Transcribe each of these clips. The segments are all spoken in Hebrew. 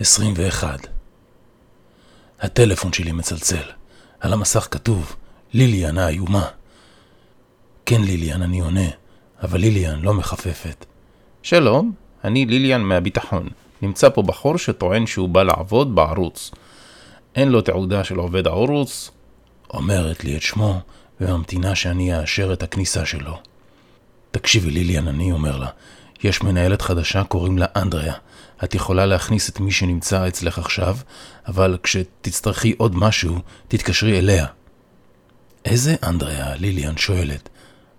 21 הטלפון שלי מצלצל. על המסך כתוב, ליליאן האיומה. כן, ליליאן, אני עונה, אבל ליליאן לא מחפפת. שלום, אני ליליאן מהביטחון. נמצא פה בחור שטוען שהוא בא לעבוד בערוץ. אין לו תעודה של עובד הערוץ. אומרת לי את שמו, וממתינה שאני אאשר את הכניסה שלו. תקשיבי, ליליאן, אני אומר לה, יש מנהלת חדשה, קוראים לה אנדריה. את יכולה להכניס את מי שנמצא אצלך עכשיו, אבל כשתצטרכי עוד משהו, תתקשרי אליה. איזה אנדריה? ליליאן שואלת.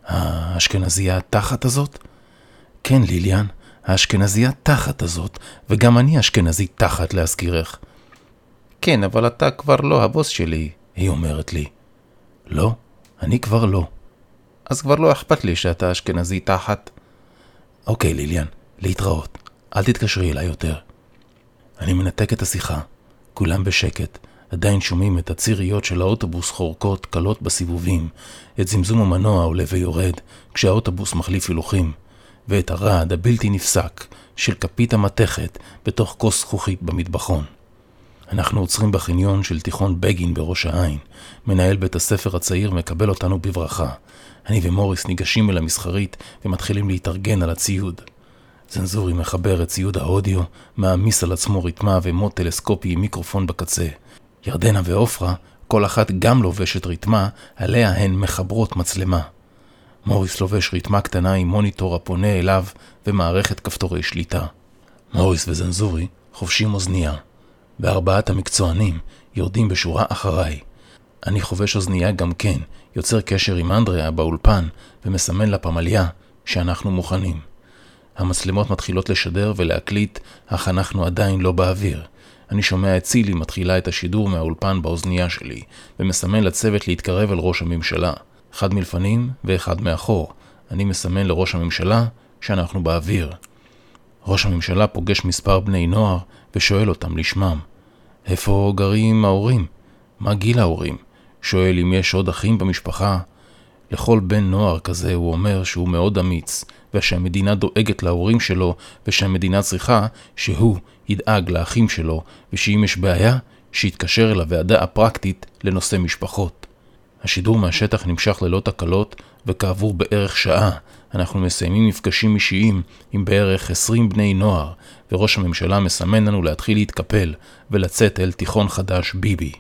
האשכנזייה התחת הזאת? כן, ליליאן, האשכנזייה תחת הזאת, וגם אני אשכנזי תחת להזכירך. כן, אבל אתה כבר לא הבוס שלי, היא אומרת לי. לא, אני כבר לא. אז כבר לא אכפת לי שאתה אשכנזי תחת. אוקיי, ליליאן, להתראות. אל תתקשרי אליי יותר. אני מנתק את השיחה. כולם בשקט. עדיין שומעים את הציריות של האוטובוס חורקות קלות בסיבובים, את זמזום המנוע עולה ויורד כשהאוטובוס מחליף הילוכים, ואת הרעד הבלתי נפסק של כפית המתכת בתוך כוס זכוכית במטבחון. אנחנו עוצרים בחניון של תיכון בגין בראש העין. מנהל בית הספר הצעיר מקבל אותנו בברכה. אני ומוריס ניגשים אל המסחרית ומתחילים להתארגן על הציוד. צנזורי מחבר את ציוד האודיו, מעמיס על עצמו ריתמה ומוט טלסקופי עם מיקרופון בקצה. ירדנה ועופרה, כל אחת גם לובשת ריתמה, עליה הן מחברות מצלמה. מוריס לובש ריתמה קטנה עם מוניטור הפונה אליו ומערכת כפתורי שליטה. מוריס וזנזורי חובשים אוזנייה. וארבעת המקצוענים יורדים בשורה אחריי. אני חובש אוזנייה גם כן, יוצר קשר עם אנדריה באולפן ומסמן לפמליה שאנחנו מוכנים. המצלמות מתחילות לשדר ולהקליט, אך אנחנו עדיין לא באוויר. אני שומע את צילי מתחילה את השידור מהאולפן באוזנייה שלי, ומסמן לצוות להתקרב אל ראש הממשלה. אחד מלפנים ואחד מאחור. אני מסמן לראש הממשלה שאנחנו באוויר. ראש הממשלה פוגש מספר בני נוער ושואל אותם לשמם. איפה גרים ההורים? מה גיל ההורים? שואל אם יש עוד אחים במשפחה. לכל בן נוער כזה הוא אומר שהוא מאוד אמיץ, ושהמדינה דואגת להורים שלו, ושהמדינה צריכה שהוא ידאג לאחים שלו, ושאם יש בעיה, שיתקשר אל הוועדה הפרקטית לנושא משפחות. השידור מהשטח נמשך ללא תקלות, וכעבור בערך שעה אנחנו מסיימים מפגשים אישיים עם בערך 20 בני נוער, וראש הממשלה מסמן לנו להתחיל להתקפל ולצאת אל תיכון חדש ביבי.